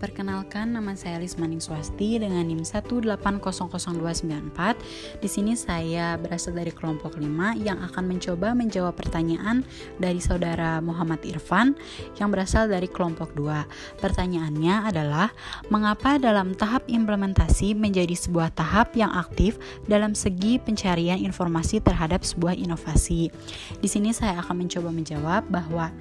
Perkenalkan nama saya Lismaning Swasti dengan NIM 1800294. Di sini saya berasal dari kelompok 5 yang akan mencoba menjawab pertanyaan dari saudara Muhammad Irfan yang berasal dari kelompok 2. Pertanyaannya adalah mengapa dalam tahap implementasi menjadi sebuah tahap yang aktif dalam segi pencarian informasi terhadap sebuah inovasi. Di sini saya akan mencoba menjawab bahwa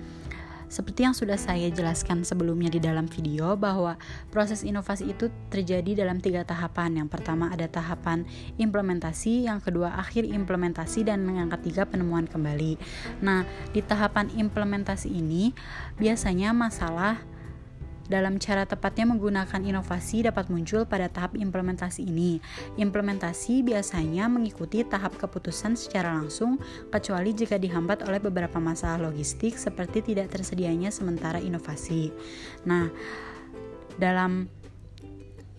seperti yang sudah saya jelaskan sebelumnya di dalam video bahwa proses inovasi itu terjadi dalam tiga tahapan. Yang pertama ada tahapan implementasi, yang kedua akhir implementasi, dan yang ketiga penemuan kembali. Nah, di tahapan implementasi ini biasanya masalah dalam cara tepatnya menggunakan inovasi dapat muncul pada tahap implementasi ini. Implementasi biasanya mengikuti tahap keputusan secara langsung, kecuali jika dihambat oleh beberapa masalah logistik seperti tidak tersedianya sementara inovasi. Nah, dalam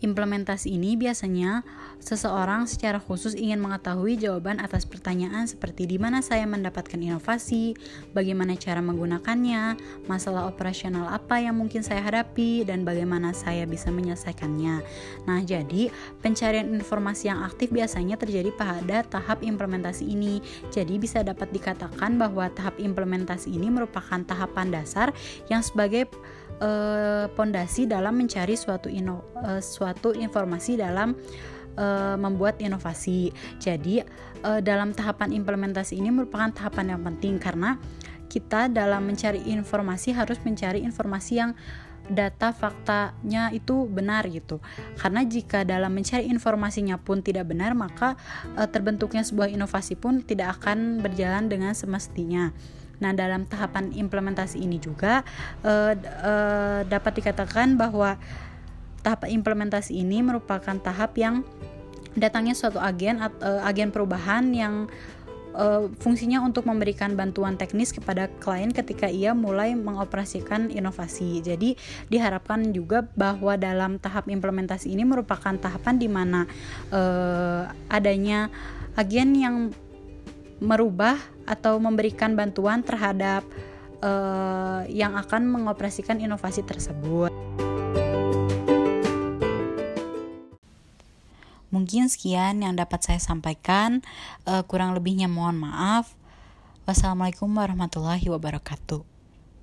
implementasi ini biasanya Seseorang secara khusus ingin mengetahui jawaban atas pertanyaan seperti di mana saya mendapatkan inovasi, bagaimana cara menggunakannya, masalah operasional apa yang mungkin saya hadapi, dan bagaimana saya bisa menyelesaikannya. Nah, jadi pencarian informasi yang aktif biasanya terjadi pada tahap implementasi ini. Jadi bisa dapat dikatakan bahwa tahap implementasi ini merupakan tahapan dasar yang sebagai pondasi uh, dalam mencari suatu ino, uh, suatu informasi dalam uh, membuat inovasi. Jadi uh, dalam tahapan implementasi ini merupakan tahapan yang penting karena kita dalam mencari informasi harus mencari informasi yang data faktanya itu benar gitu. Karena jika dalam mencari informasinya pun tidak benar, maka e, terbentuknya sebuah inovasi pun tidak akan berjalan dengan semestinya. Nah, dalam tahapan implementasi ini juga e, e, dapat dikatakan bahwa tahap implementasi ini merupakan tahap yang datangnya suatu agen uh, agen perubahan yang uh, fungsinya untuk memberikan bantuan teknis kepada klien ketika ia mulai mengoperasikan inovasi. Jadi diharapkan juga bahwa dalam tahap implementasi ini merupakan tahapan di mana uh, adanya agen yang merubah atau memberikan bantuan terhadap uh, yang akan mengoperasikan inovasi tersebut. Mungkin sekian yang dapat saya sampaikan. Uh, kurang lebihnya mohon maaf. Wassalamualaikum warahmatullahi wabarakatuh.